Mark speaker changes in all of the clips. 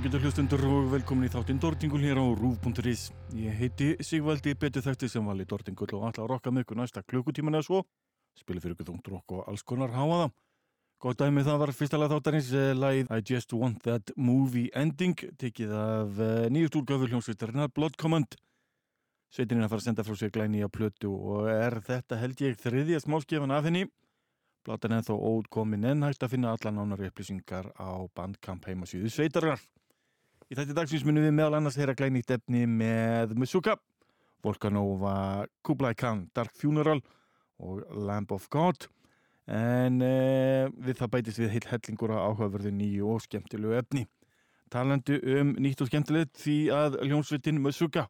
Speaker 1: Góðan daginn á getur hlustundur og velkomin í þáttinn Dortingul hér á Rúf.is. Ég heiti Sigvaldi betur þætti sem vali Dortingul og ætla að rokka með ykkur næsta klukkutíman eða svo. Spili fyrir ykkur þungt rokk og alls konar háaða. Góð dæmi það var fyrstalega þáttarins uh, lagið I Just Want That Movie Ending tekið af uh, nýjust úrgöfur hljómsveitarinnar Blood Command. Sveitininn að fara að senda frá sér glæni á plötu og er þetta held ég þriðja smáskefan af henni. Platan er þó óutkomin en hægt að finna alla nánari upplýsingar á bandkamp heimasíðu sveitarar. Í þetta dagsins munum við meðal annars heyra glænýtt efni með Musuka, Volcanova, Kublai Khan, Dark Funeral og Lamb of God. En eh, við það bætist við heil hellingur að áhugaverðu nýju og skemmtilegu efni. Talandi um nýtt og skemmtilegt því að hljómsveitin Musuka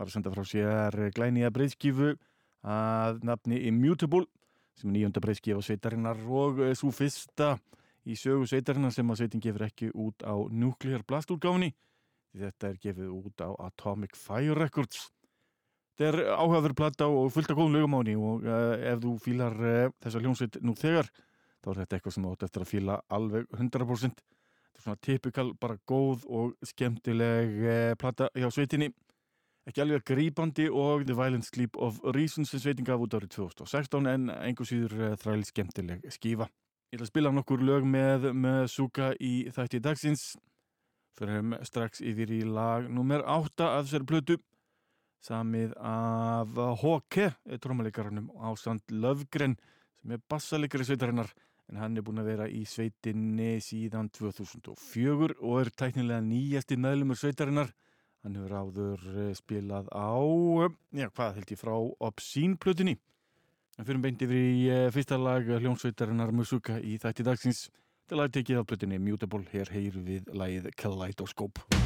Speaker 1: var að senda frá sér glænýja breyðskifu að nafni Immutable sem er nýjönda breyðskif á sveitarinnar og eh, svo fyrsta í sögu sveitarinnar sem að sveitin gefur ekki út á Nuclear Blast útgáfinni því þetta er gefið út á Atomic Fire Records. Þetta er áhugaður platta og fullt af góðum lögum á henni og uh, ef þú fílar uh, þessa hljómsveit nú þegar þá er þetta eitthvað sem átt eftir að fíla alveg 100% þetta er svona typikal, bara góð og skemmtileg uh, platta hjá sveitinni. Ekki alveg grípandi og The Violent Sleep of Reasons sem sveiting gaf út árið 2016 en einhver síður þræl skemmtileg skífa. Ég ætla að spila nokkur lög með, með Suka í þætti dagsins fyrir strax yfir í lag nummer 8 af þessari plötu samið af Hóke trómaleikaranum á Sand Lövgren sem er bassalegari sveitarinnar en hann er búin að vera í sveitinni síðan 2004 og er tæknilega nýjasti meðlumur sveitarinnar Hann hefur áður spilað á, já hvað held ég, frá Obscene-plutinni. En fyrir beint yfir í fyrsta lag hljómsveitarinnar Musuka í þætti dagsins. Þetta lag tekið á plutinni Mutable, hér heyru við lagið Kaleidoscope.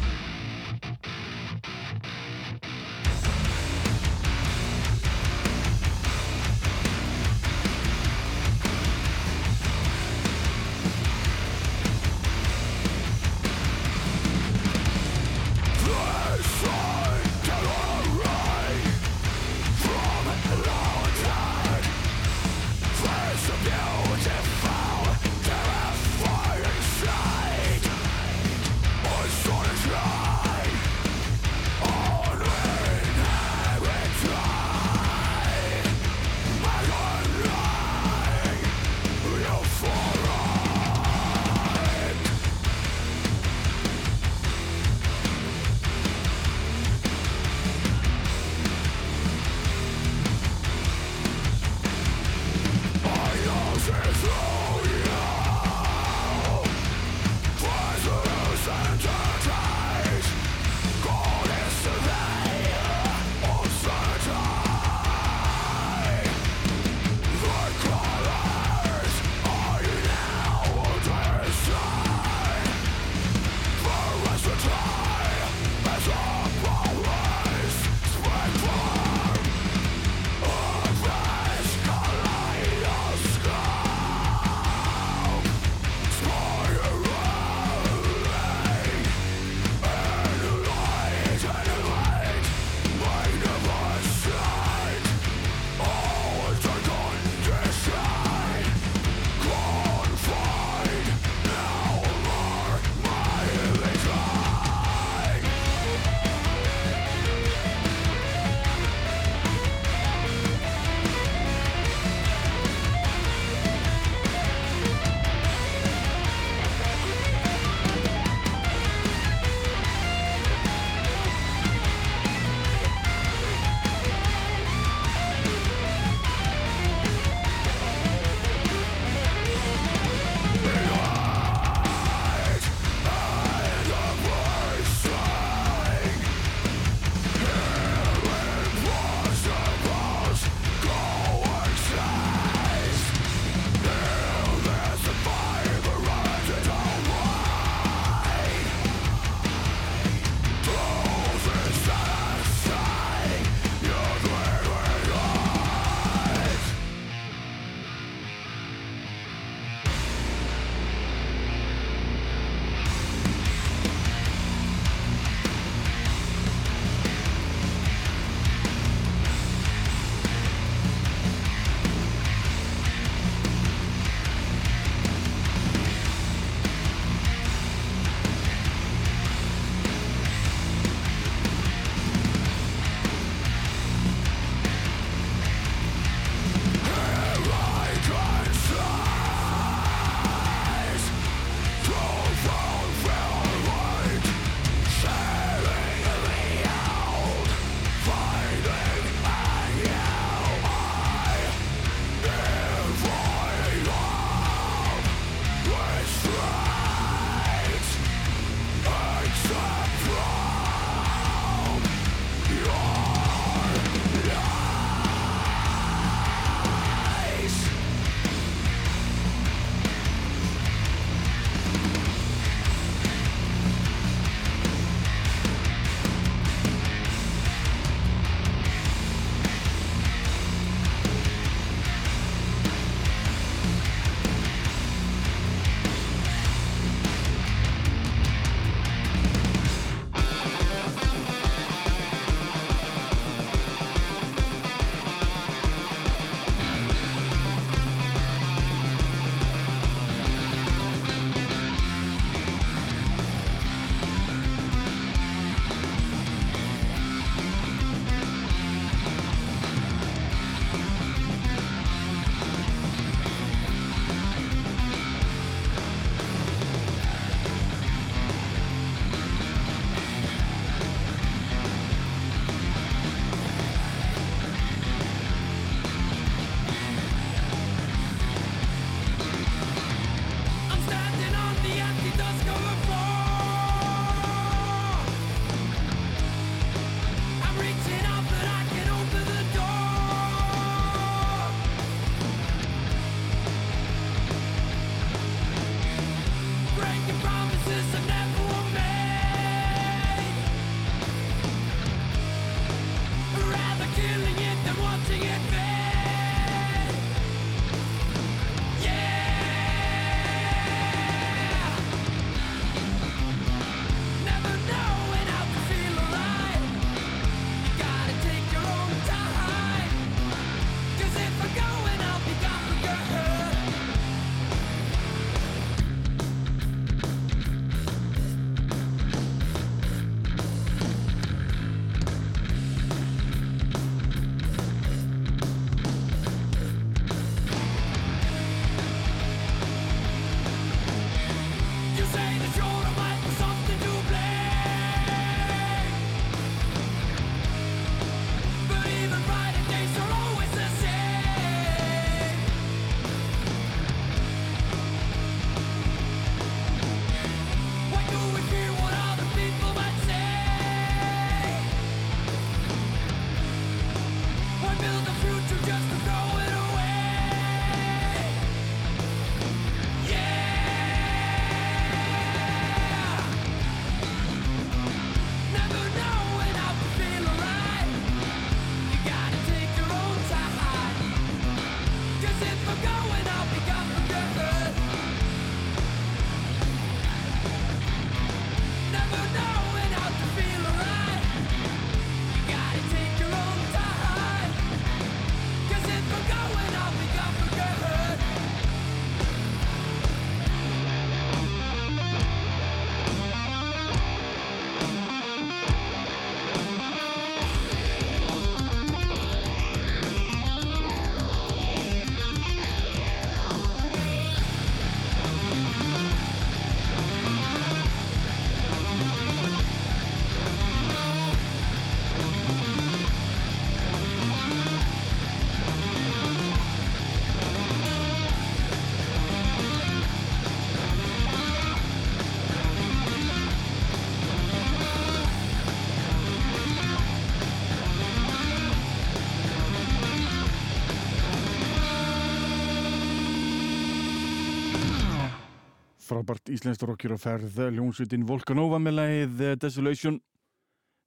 Speaker 1: Frábært íslenskt rockjur að ferð ljónsvitin Volcanova með lagið eh, Desolation.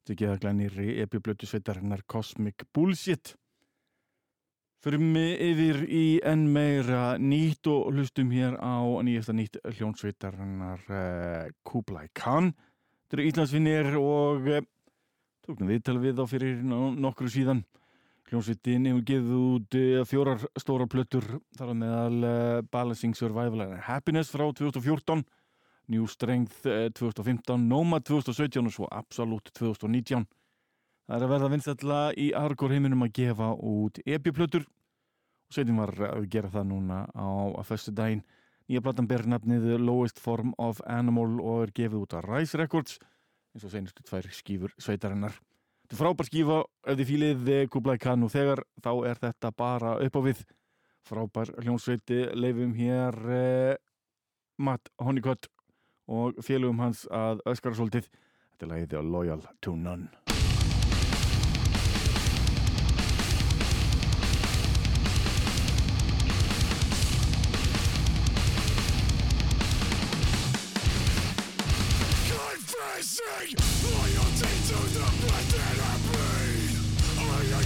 Speaker 1: Þetta geða glænir í epiblötu sveitarinnar Cosmic Bullshit. Förum yfir í enn meira nýtt og hlustum hér á nýjasta nýtt hljónsveitarinnar uh, Kublai Khan. Þetta eru Íslandsvinnir og uh, tóknum viðtal við á fyrir nokkru síðan Hljómsveitin hefur gefið út uh, fjórar stóra plötur þar að meðal uh, Balancing Survival and Happiness frá 2014, New Strength uh, 2015, Nomad 2017 og svo Absolute 2019. Það er að verða vinstalla í Argór heiminum að gefa út epiplötur og sveitin var að gera það núna á að föstu daginn. Nýja platan ber nafnið Lowest Form of Animal og er gefið út að Rise Records eins og senustu tvær skýfur sveitarinnar. Þetta er frábær skífa ef þið fýlið Kublai Khan. Og þegar þá er þetta bara upp á við. Frábær hljónsveiti leifum hér eh, Matt Honeycutt og félugum hans að öskara svolítið. Þetta er lagið Loyal to None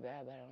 Speaker 2: bad
Speaker 3: beraber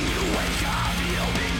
Speaker 3: you wake up, you'll be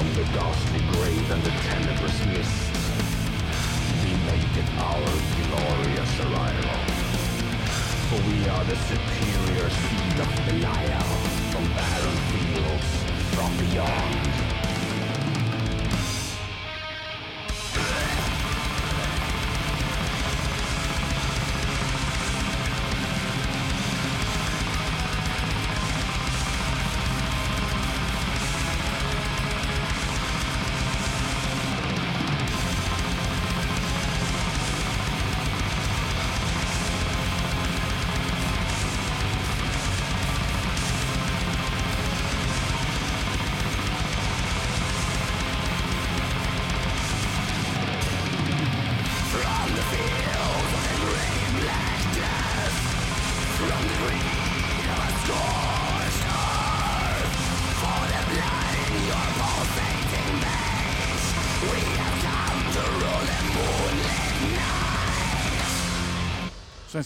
Speaker 4: From the ghastly grave and the tenebrous we make it our glorious arrival. For we are the superior seed of Belial, from barren fields, from beyond.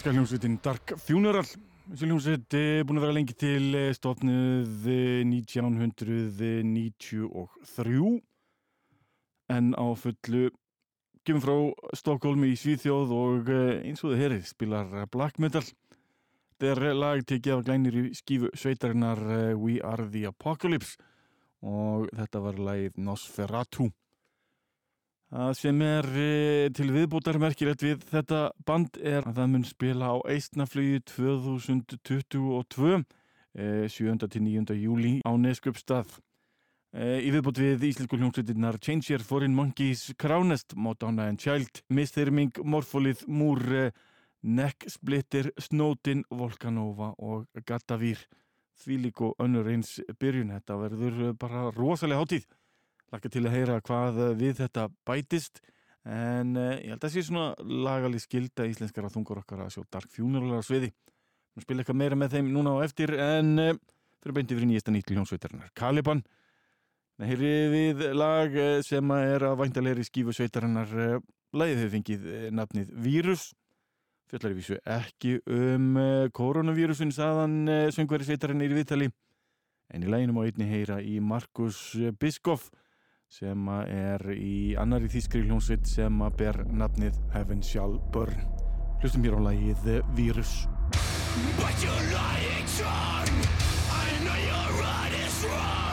Speaker 1: Svenska hljómsveitin Dark Funeral. Þessi hljómsveit er búin að vera lengi til eh, stofnuð eh, 1993 en á fullu gefum frá Stokkólmi í Svíþjóð og eh, eins og þið herið spilar eh, black metal. Þetta er lag tekið af glænir í skífu sveitarinnar eh, We Are The Apocalypse. Og þetta var lagið Nosferatu. Það sem er e, til viðbútar merkilegt við þetta band er að það mun spila á Eistnaflugi 2022 e, 7. til 9. júli á Neskjöpstað. E, í viðbútt við íslensku hljómsveitinnar Changer, Foreign Monkeys, Crownest, Madonna and Child, Mistherming, Morfolith, Múr, Neck Splitter, Snowdin, Volcanova og Gattavir. Því líku önnur eins byrjun. Þetta verður bara rosalega hátíð laka til að heyra hvað eh, við þetta bætist. En uh, ég held að það sé svona lagalig skilda íslenskara þungur okkar að sjá Dark Funeral á sviði. Við spila eitthvað meira með þeim núna á eftir en uh, fyrir beinti fyrir nýjasta nýtt hljómsveitarinnar Caliban. Það heyri við lag uh, sem er að væntalegri skífu sveitarinnar uh, lagið hefur fengið nafnið Vírus. Fjallar í vísu ekki um koronavírusin saðan söngveri sveitarinnar í viðtali. En í læginum á einni heyra í Markus Biskoff sem er í annari þýskri hljómsveit sem ber nafnið Heaven Shall Burn. Hlustum hér á lagið Vírus.
Speaker 4: But you're lying tongue. I know your run is wrong.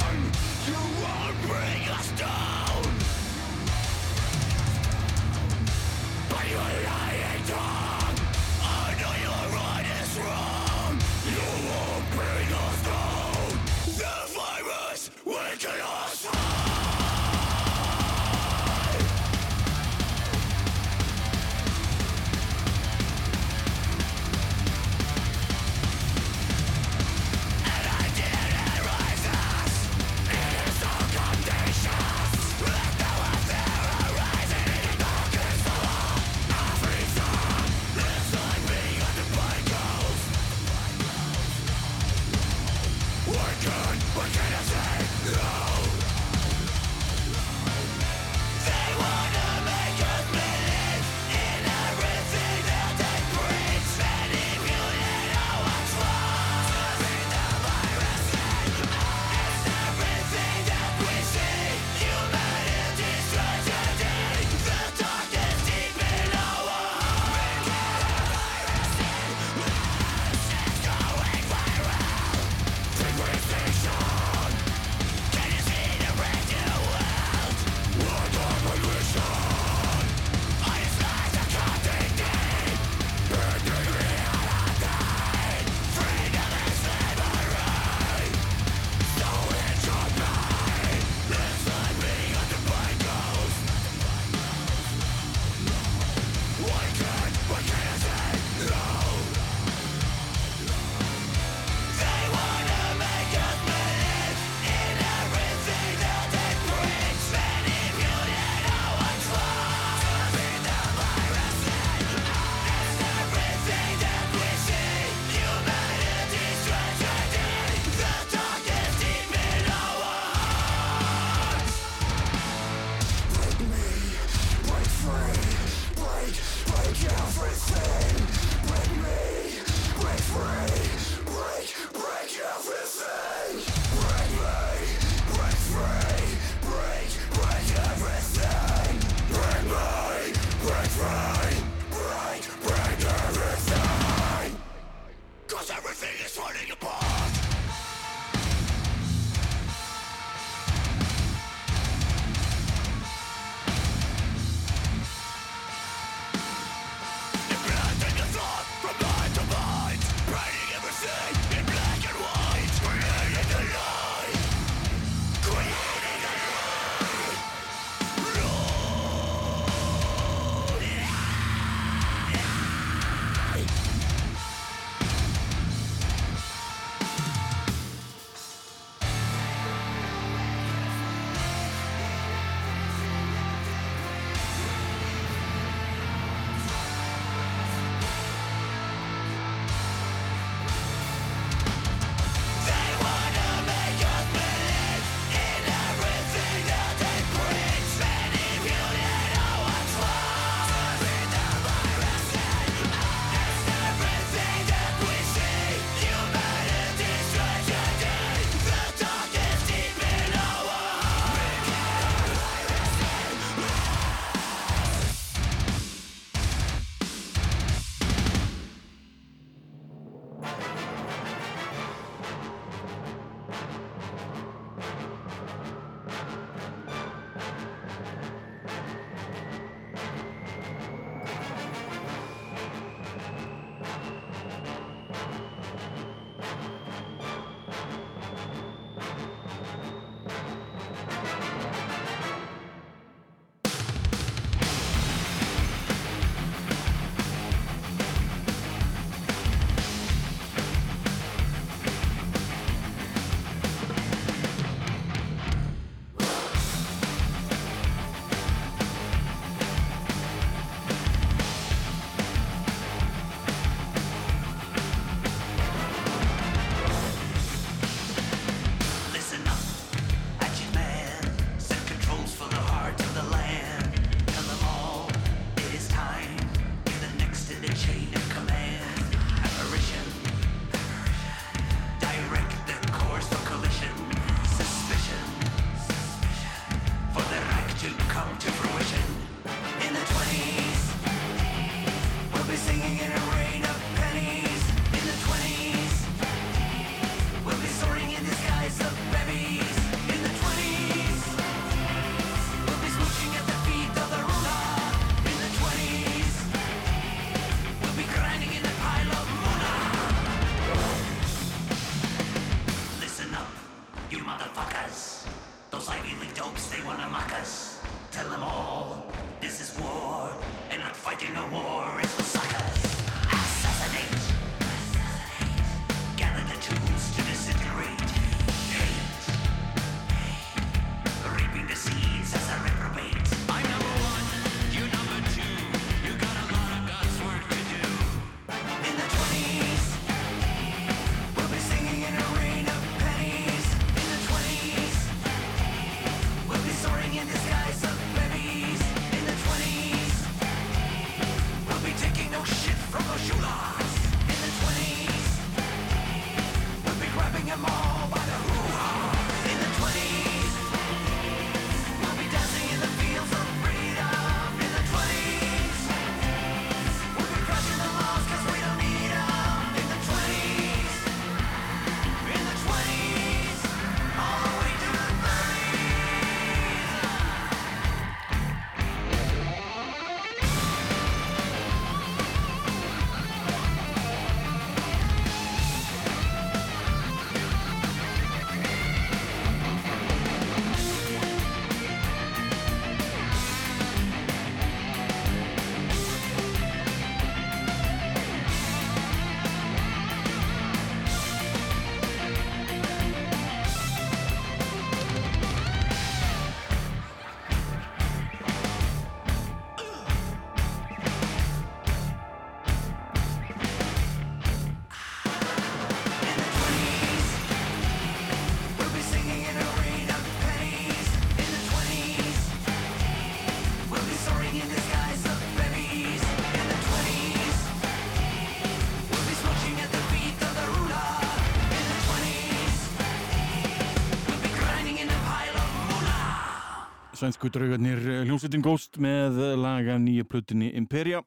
Speaker 3: Sænsku draugarnir hljómsveitin Ghost með laga nýja plutinni Imperia.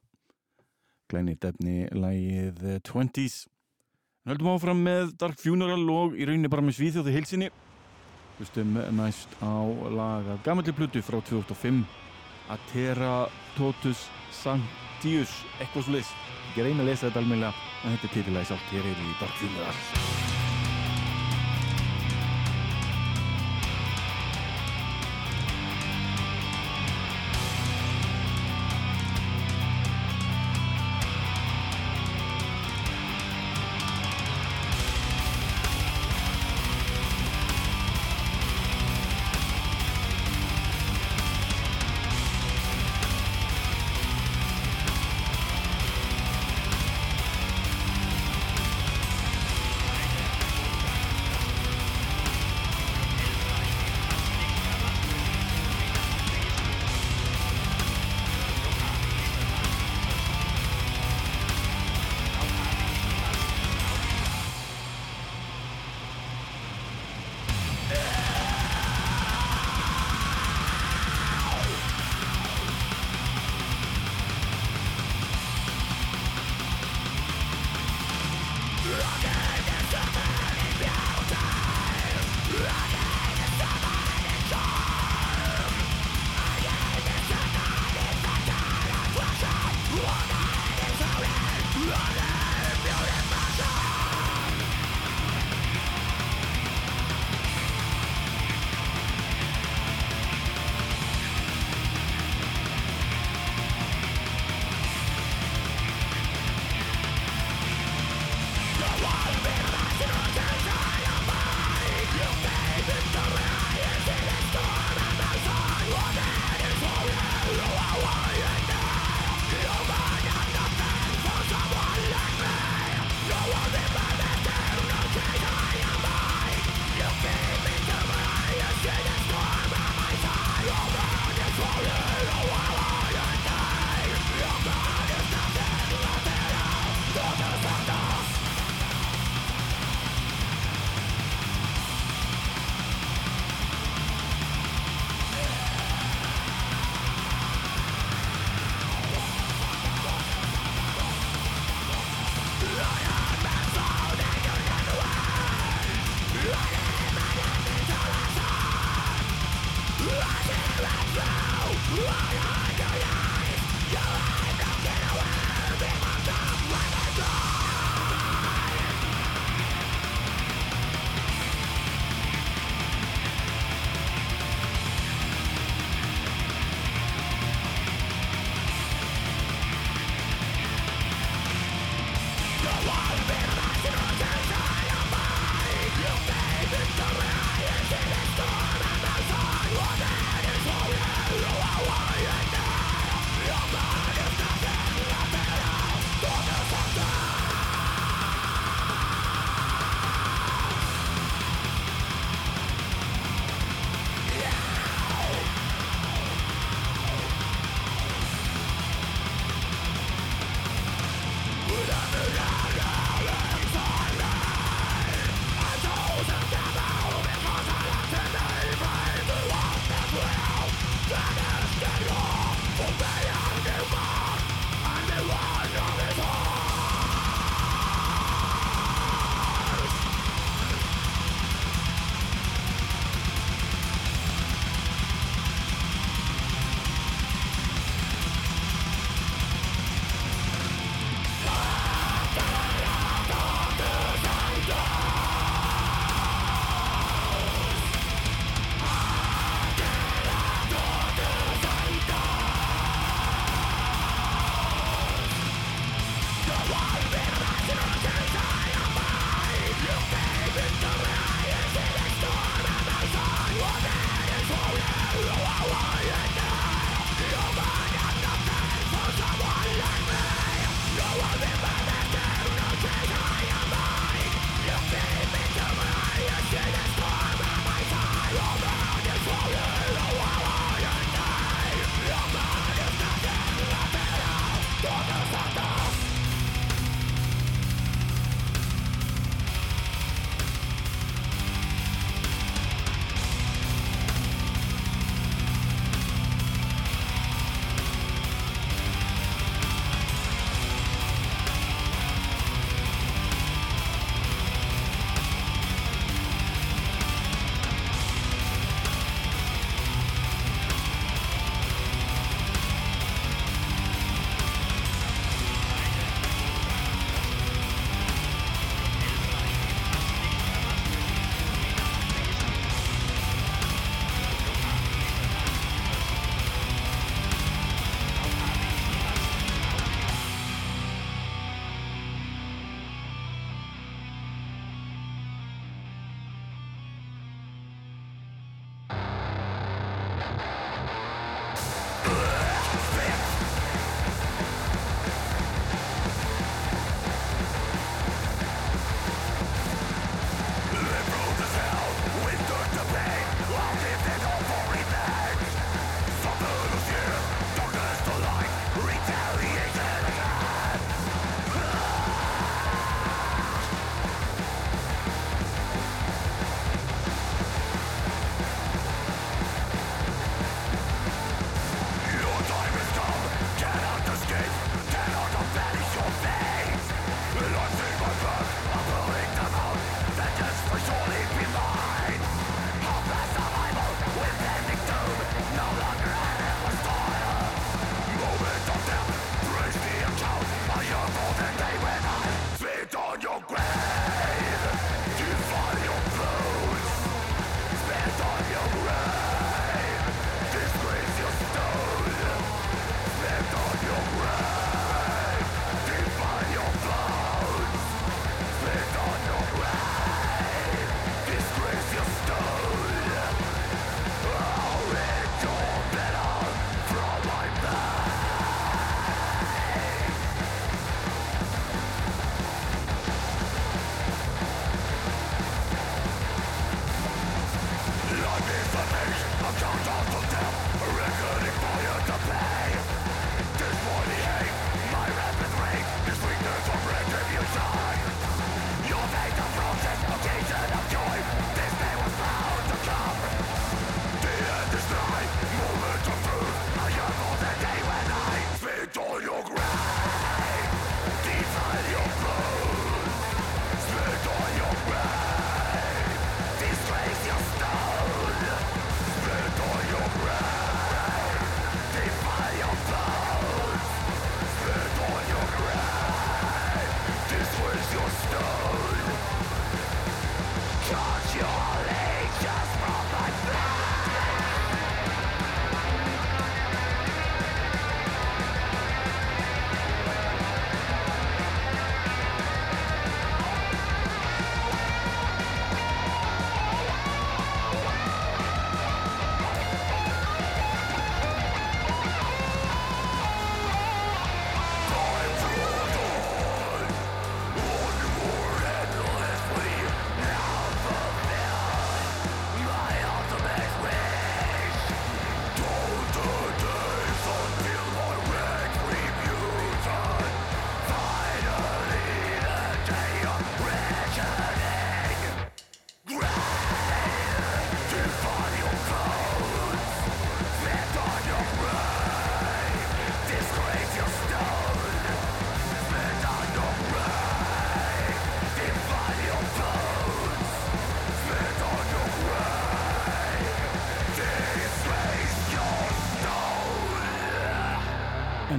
Speaker 3: Glænir defni lagið 20's Höldum áfram með Dark Funeral og í rauninni bara með Svíþjóði heilsinni. Hlustum næst á laga gamalli plutu frá 2005 Atera Totus Sanctius eitthvað svo leys Ég reyna að lesa þetta almenna en þetta er titilæg sátt hér er í Dark Funeral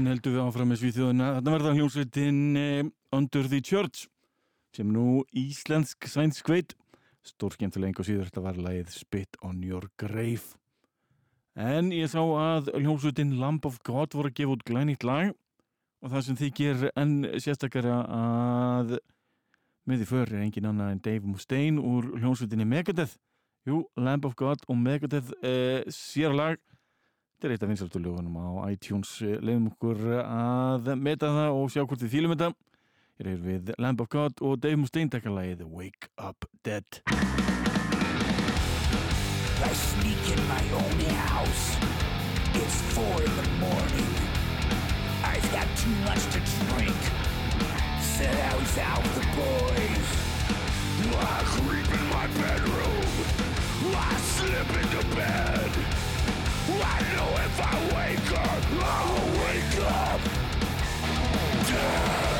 Speaker 1: En heldur við áfram með svíþjóðuna. Þetta verða hljómsveitin eh, Under the Church sem nú íslensk sænsk veit. Stórskemmtilega enga síður þetta var lagið Spit on Your Grave. En ég sá að hljómsveitin Lamb of God voru að gefa út glænýtt lag og það sem þykir enn sérstakara að með því för er engin annað en Dave Mustaine úr hljómsveitinni Megadeth. Jú, Lamb of God og Megadeth eh, sér lag Þetta er eitt af vinsaldulögunum á iTunes. Leifum okkur að meta það og sjá hvort þið fýlum þetta. Ég er við Lamb of God og Dave Mustaine tekka lagið Wake Up Dead.
Speaker 3: I sneak in my own house. It's four in the morning. I've got too much to drink. Said I was out with the boys.
Speaker 4: I creep in my bedroom. I slip into bed. I know if I wake up, I'll wake up dead.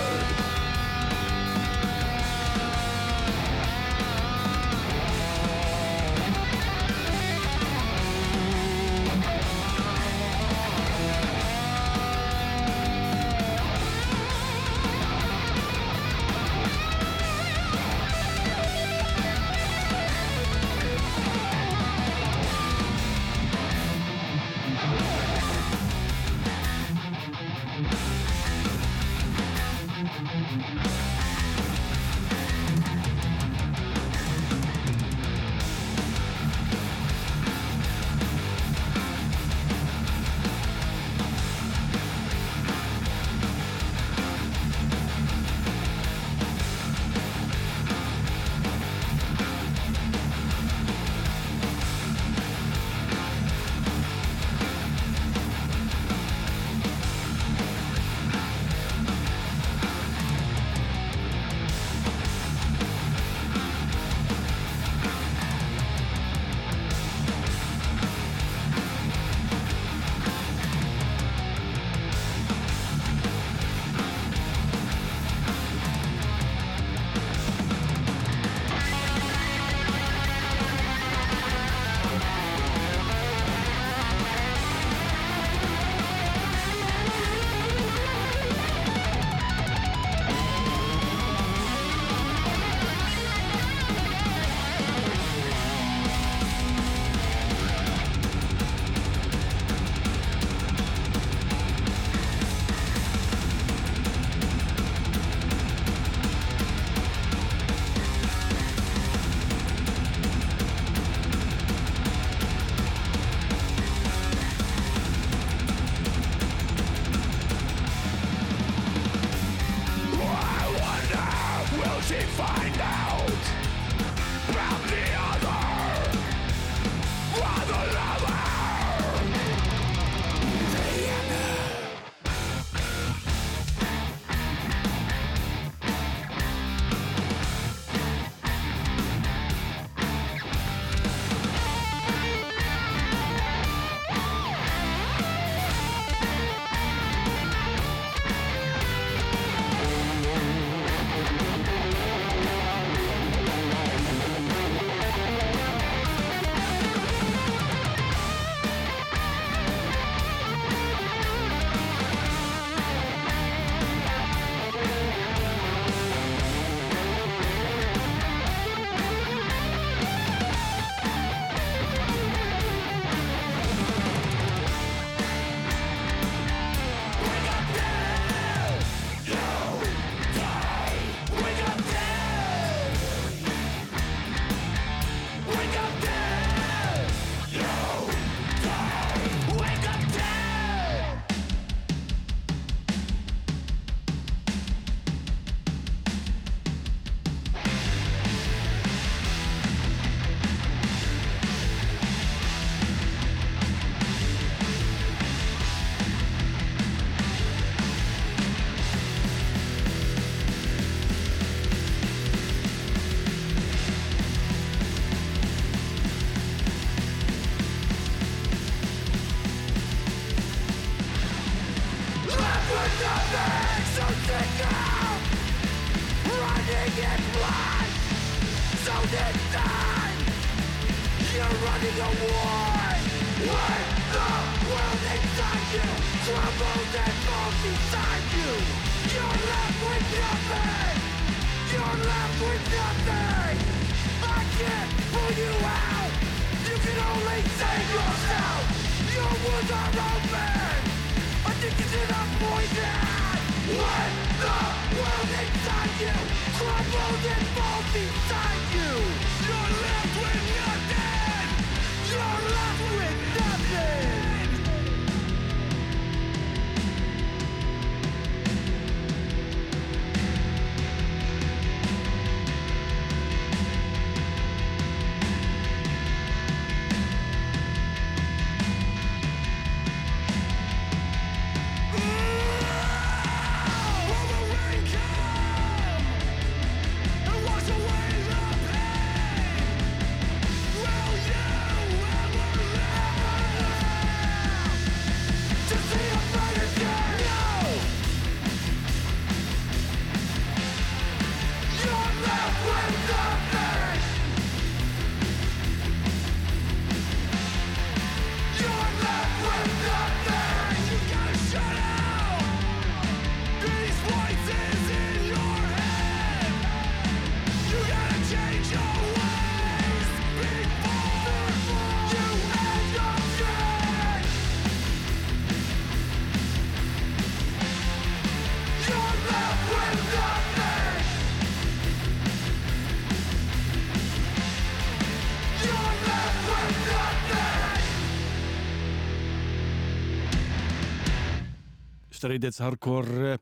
Speaker 1: Straight Edge Hardcore eh,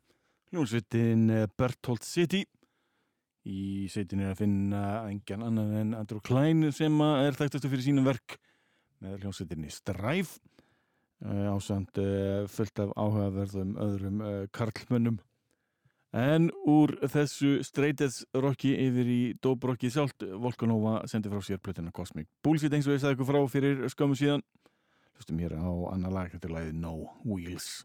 Speaker 1: hljómsveitin eh, Berthold City. Í sveitin er að finna engjan annan en Andrew Klein sem er þekktastu fyrir sínum verk með hljómsveitinni Stræf ásand fullt af áhugaverðum öðrum karlmönnum. En úr þessu Edge rocki yfir í Dope rocki sjálft. Volkanova sendi frá sér plötuna Cosmic Bullshit eins og ég sagði ykkur frá fyrir skömmu síðan. Hlustum hér á annar lag þetta er lagið No Wheels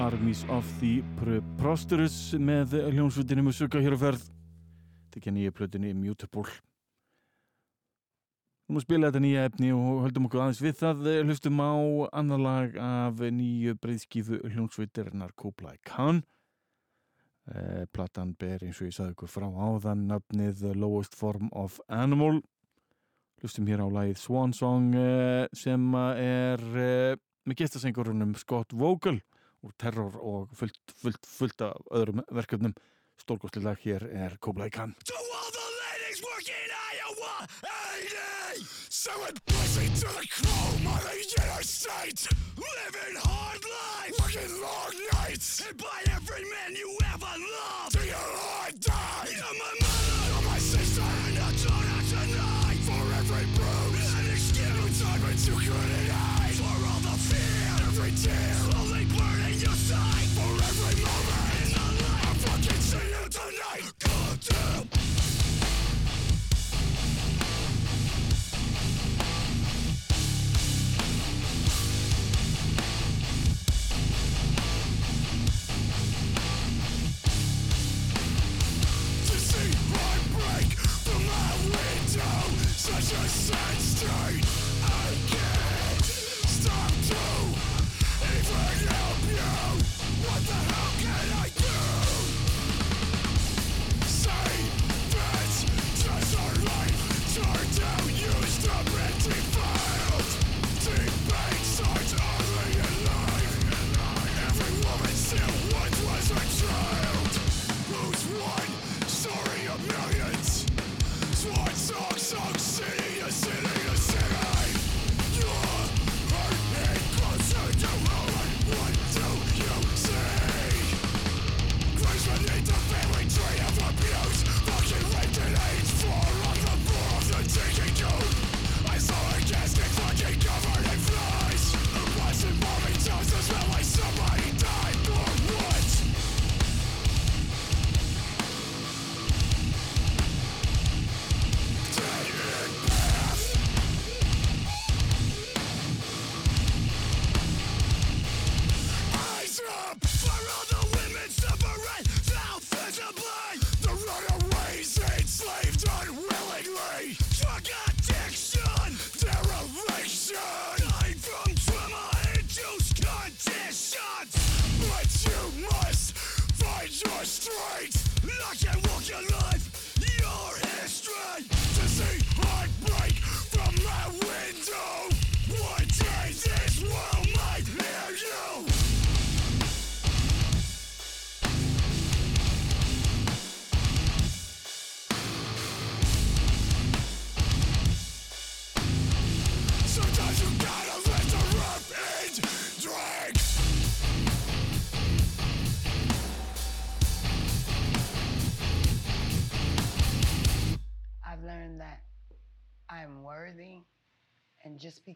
Speaker 1: Armies of the Preposterous með hljónsvutinu Musuka hér á ferð. Tekja nýja plötunni Mutable. Nú að spila þetta nýja efni og höldum okkur aðeins við það. Hlustum á annar lag af nýju breyðskífu hljónsvutarinnar Kublai Khan. Eh, Platan ber eins og ég sagði ykkur frá áðan nafnið The Lowest Form of Animal. Hlustum hér á lagið Swan Song eh, sem er eh, með gestasengurunum Scott Vogel úr Terror og fullt, fullt, fullt af öðrum verkefnum. Stórkostli lag hér er Kublai Khan.
Speaker 4: To all the ladies working Iowa 80 Selling pussy to the chrome on the interstate Living hard life Working long nights And by every man you ever loved Till your heart died You're my mother You're my sister And a daughter tonight For every bruise An excuse Time when you couldn't hide For all the fear Every tear Such a sad state.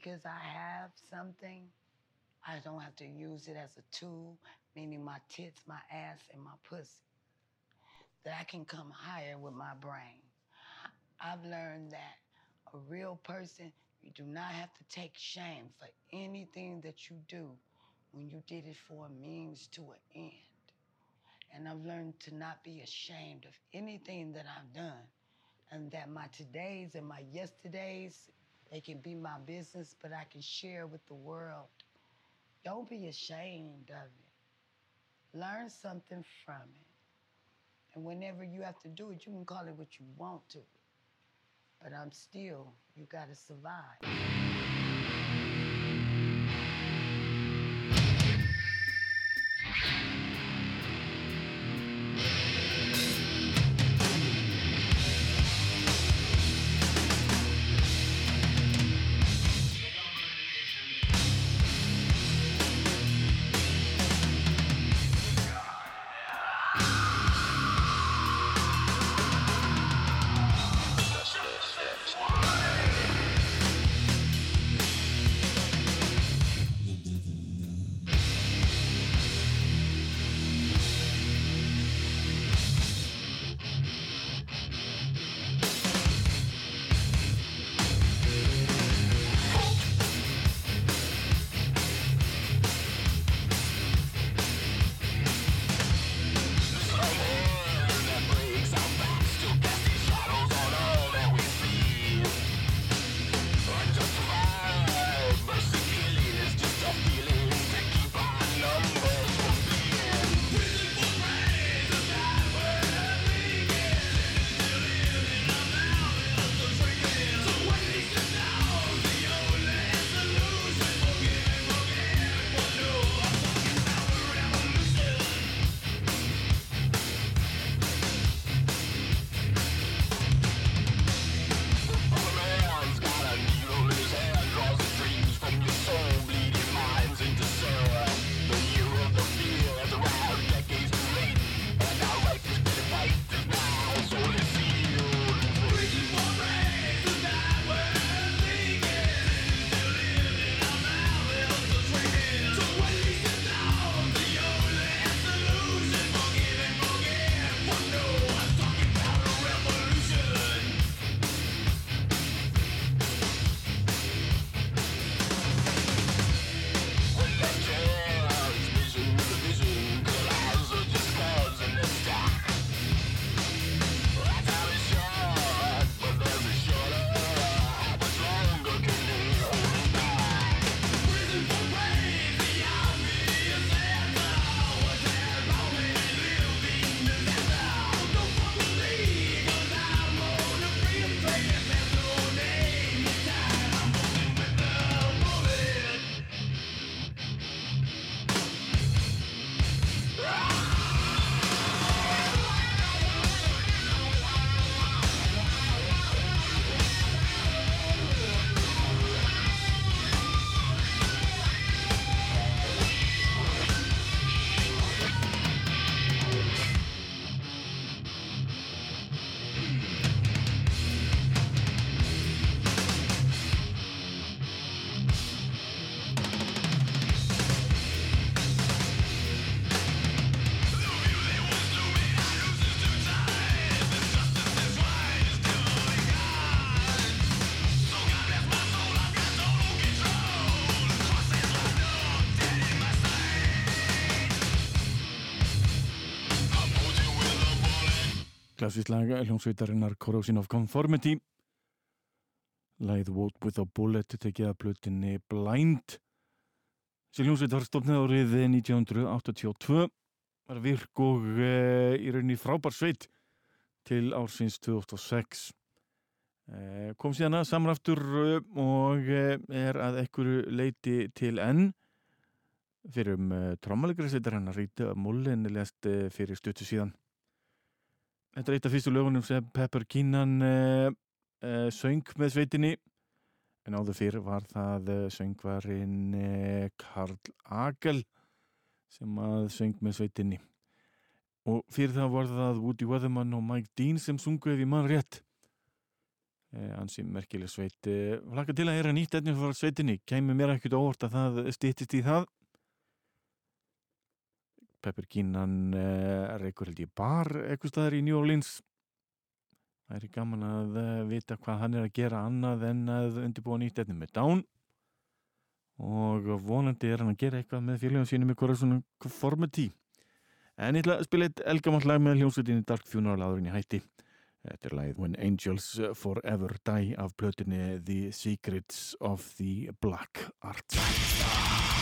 Speaker 5: Because I have something, I don't have to use it as a tool, meaning my tits, my ass, and my pussy. That I can come higher with my brain. I've learned that a real person, you do not have to take shame for anything that you do when you did it for a means to an end. And I've learned to not be ashamed of anything that I've done and that my todays and my yesterdays it can be my business, but I can share with the world. Don't be ashamed of it. Learn something from it. And whenever you have to do it, you can call it what you want to. But I'm still, you gotta survive.
Speaker 1: Klassísk lag hljómsveitarinnar Corrosion of Conformity. Lagið Vote with a Bullet tekið að blutinni Blind. Sem hljómsveit var stofnið árið 1982 var virk og e, í rauninni frábær sveit til ársins 2006 e, kom síðan að samraftur eh, og e, er að ekkur leiti til enn. Fyrir um e, trómmalegræsleitar hennar Rita Mullen lest fyrir stuttu síðan Þetta er eitt af fyrstu lögunum sem Pepper Keenan uh, uh, söng með sveitinni. En áður fyrir var það uh, söngvarinn Karl Agel sem að söng með sveitinni. Og fyrir það var það Woody Weatherman og Mike Dean sem sungu ef ég mann rétt. Uh, ansi merkileg sveit hlaka til að heyra nýtt efni frá sveitinni. Kæmi mér ekkert óvart að það stýttist í það Pepper Keenan uh, reykur held ég bar eitthvað staðar í New Orleans. Það er gaman að uh, vita hvað hann er að gera annað en að undirbúa nýtt efni með Down og vonandi er hann að gera eitthvað með félagum sínum ykkur svona conformity en ég ætla að spila eitt elgamátt lag með hljómsveitinni Dark Funeral áðurinn í hætti. Þetta er lagið When Angels Forever Die af plötunni The Secrets of the Black Art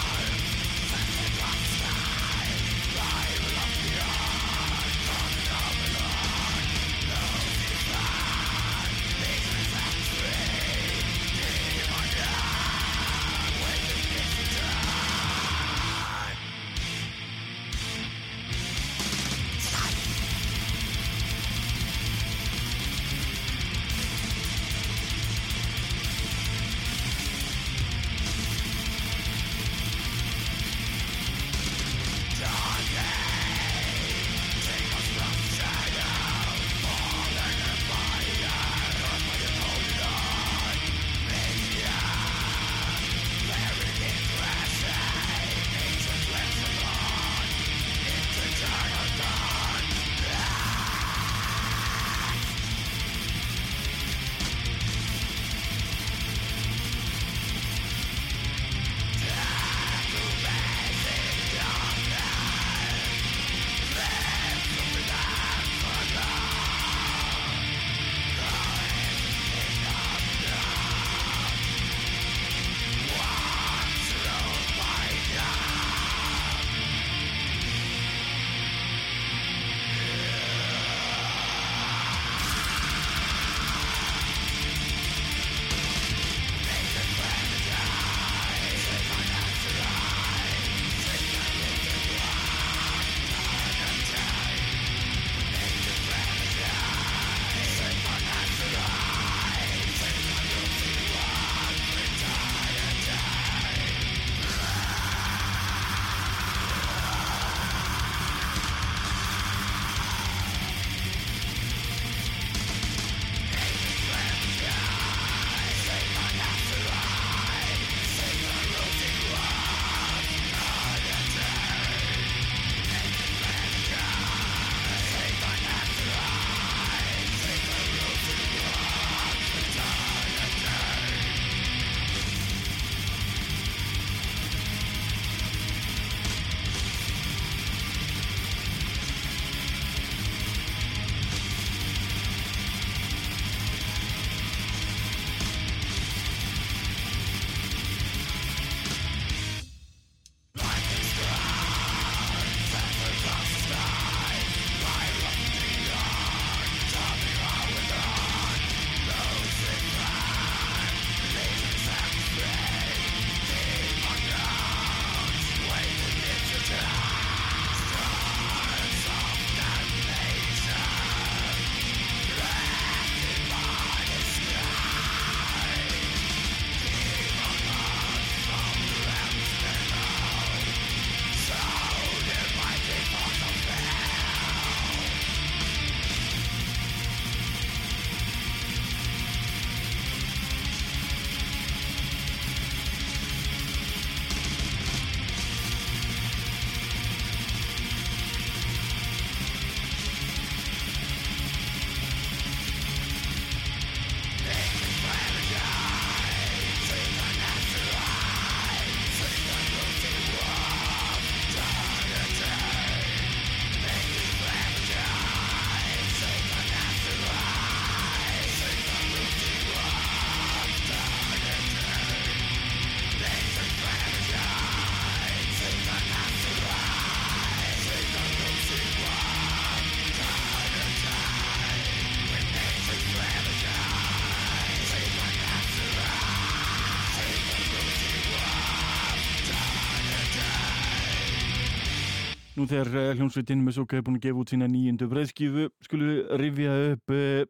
Speaker 1: Nú þegar uh, hljómsveitin með Soka er búin að gefa út sína nýjundu breyðskífu skulum við rifja upp uh,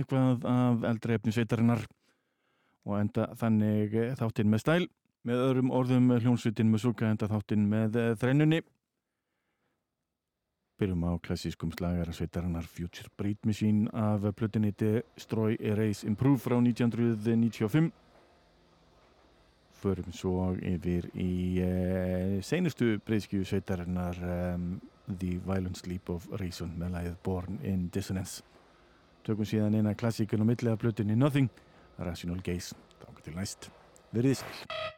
Speaker 1: eitthvað af eldri efni sveitarinnar og enda þannig uh, þáttinn með stæl. Með öðrum orðum hljómsveitin með Soka enda þáttinn með þrennunni. Byrjum á klassískum slagara sveitarinnar Future Breed Machine af plötinni Destroy Erase Improve frá 1995 förum svo yfir í uh, seinustu breyðskju sveitarinnar um, The Violent Sleep of Reason með lagið Born in Dissonance. Tökum síðan eina klassíkun á milli af plötunni Nothing, Rational Gaze. Þángar til næst, verið sæl